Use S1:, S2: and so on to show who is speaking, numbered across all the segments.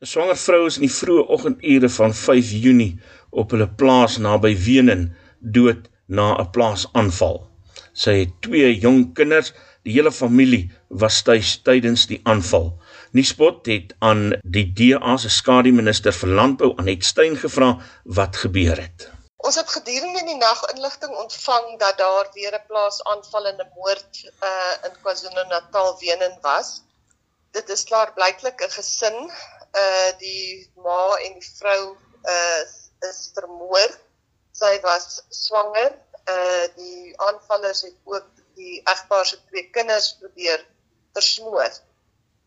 S1: 'n Swanger vrou is in die vroeë oggendure van 5 Junie op hulle plaas naby Wenen dood na 'n plaasaanval. Sy het twee jong kinders, die hele familie was tuis tydens die aanval. Nuuspot het aan die DA se skademinister vir landbou Anet Steyn gevra wat gebeur het.
S2: Ons het gedurende die nag inligting ontvang dat daar weer 'n plaasaanval en 'n moord uh, in KwaZulu-Natal Wenen was. Dit is klaar blyklik 'n gesin uh die ma en die vrou uh is vermoor. Sy was swanger. Uh die aanvallers het ook die egpaar se twee kinders probeer versmoor.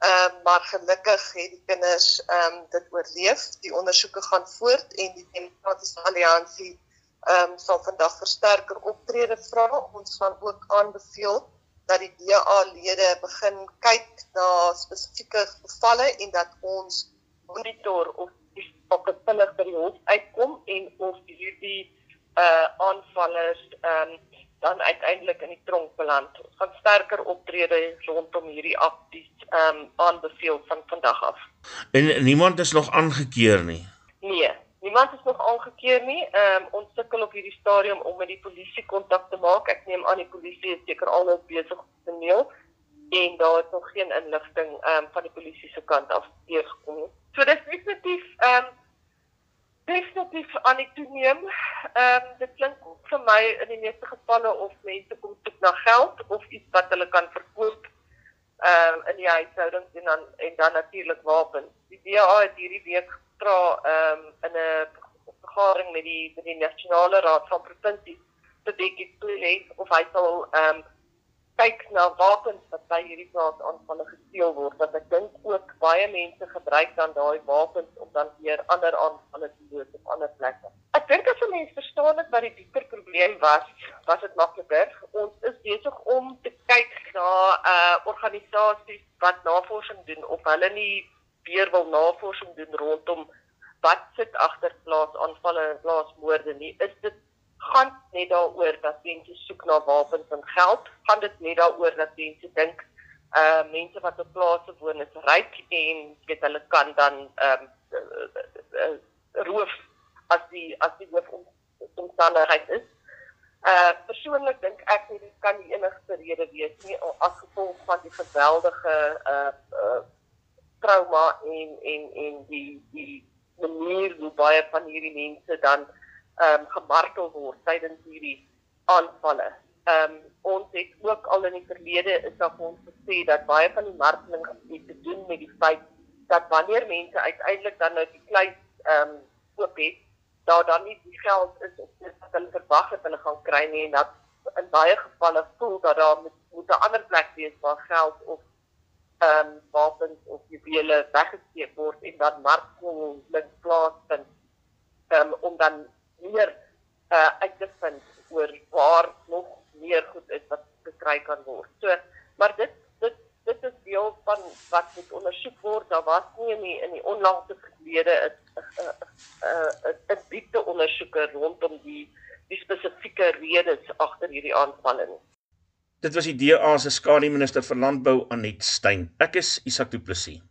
S2: Ehm uh, maar gelukkig het die kinders ehm um, dit oorleef. Die ondersoeke gaan voort en die Demokratiese Alliansie ehm um, sal vandag versterker optrede vra. Ons gaan ook aanbeveel dat die DA-lede begin kyk na spesifieke gevalle en dat ons monitor of die die vinnig by die hof uitkom en of hierdie uh aanvallers ehm um, dan uiteindelik in die tronk beland. Ons gaan sterker optrede rondom hierdie akties ehm um, aanbeveel van vandag af.
S1: En niemand is nog aangekeer nie.
S2: Nee, niemand is nog aangekeer nie. Ehm um, ons sukkel op hierdie stadium om met die polisie kontak te maak. Ek neem aan die polisie is seker al nou besig om te mail en daar het nog geen inligting ehm um, van die polisie se kant af teëgekom nie. So dis definitief ehm um, definitief aan die toeneem. Ehm um, dit klink vir my in die meeste gevalle of mense kom soek na geld of iets wat hulle kan verkoop ehm um, in die huishouding en dan en dan natuurlik wapens. Die DA het hierdie week gevra ehm um, in 'n vergadering met die met die nasionale raad van provinsies te dink ek of hy sal ehm um, kyk na wapens wat by hierdie plaas aanvalle gesteel word wat ek dink ook baie mense gebruik dan daai wapens om dan weer ander aanvalle te doen op ander plekke. Ek dink as 'n mens verstaan wat die dieper probleem was, was dit makliker. Ons is besig om te kyk na uh organisasies wat navorsing doen of hulle nie weer wil navorsing doen rondom wat sit agter plaas aanvalle en plaasmoorde nie. Is dit gaan net daaroor dat mense soek na wapens en geld. Gaan dit net daaroor dat mense dink uh mense wat op plase woon is ryk en weet hulle kan dan ehm um, uh, uh, uh, roof as die as die hoof omstandigheid is. Uh persoonlik dink ek nie dit kan die enigste rede wees nie as gevolg van die geweldige uh uh trauma en en en die die manier hoe baie van hierdie mense dan ehm um, gemartel word tydens hierdie aanvalle. Ehm um, ons het ook al in die verlede is daar ons gesê dat baie van die marteling het te doen met die feit dat wanneer mense uiteindelik dan nou die kluis ehm um, oop het, daar dan nie die geld is of dit wat hulle verwag het hulle gaan kry nie en dat in baie gevalle voel dat daar moet, moet 'n ander plek wees waar geld of ehm um, wapens of juwele weggesteek word en dan marteling plaasvind um, om dan meer uh, uit te vind oor waar nog meer goed is wat gekry kan word. So, maar dit dit dit is deel van wat moet ondersoek word. Daar was nie in die, in die onlangse verlede 'n 'n 'n diepte ondersoeke rondom die die spesifieke redes agter hierdie aanvalle nie.
S1: Dit was die DA se skademinister vir landbou Anet Steyn. Ek is Isak Du Plessis.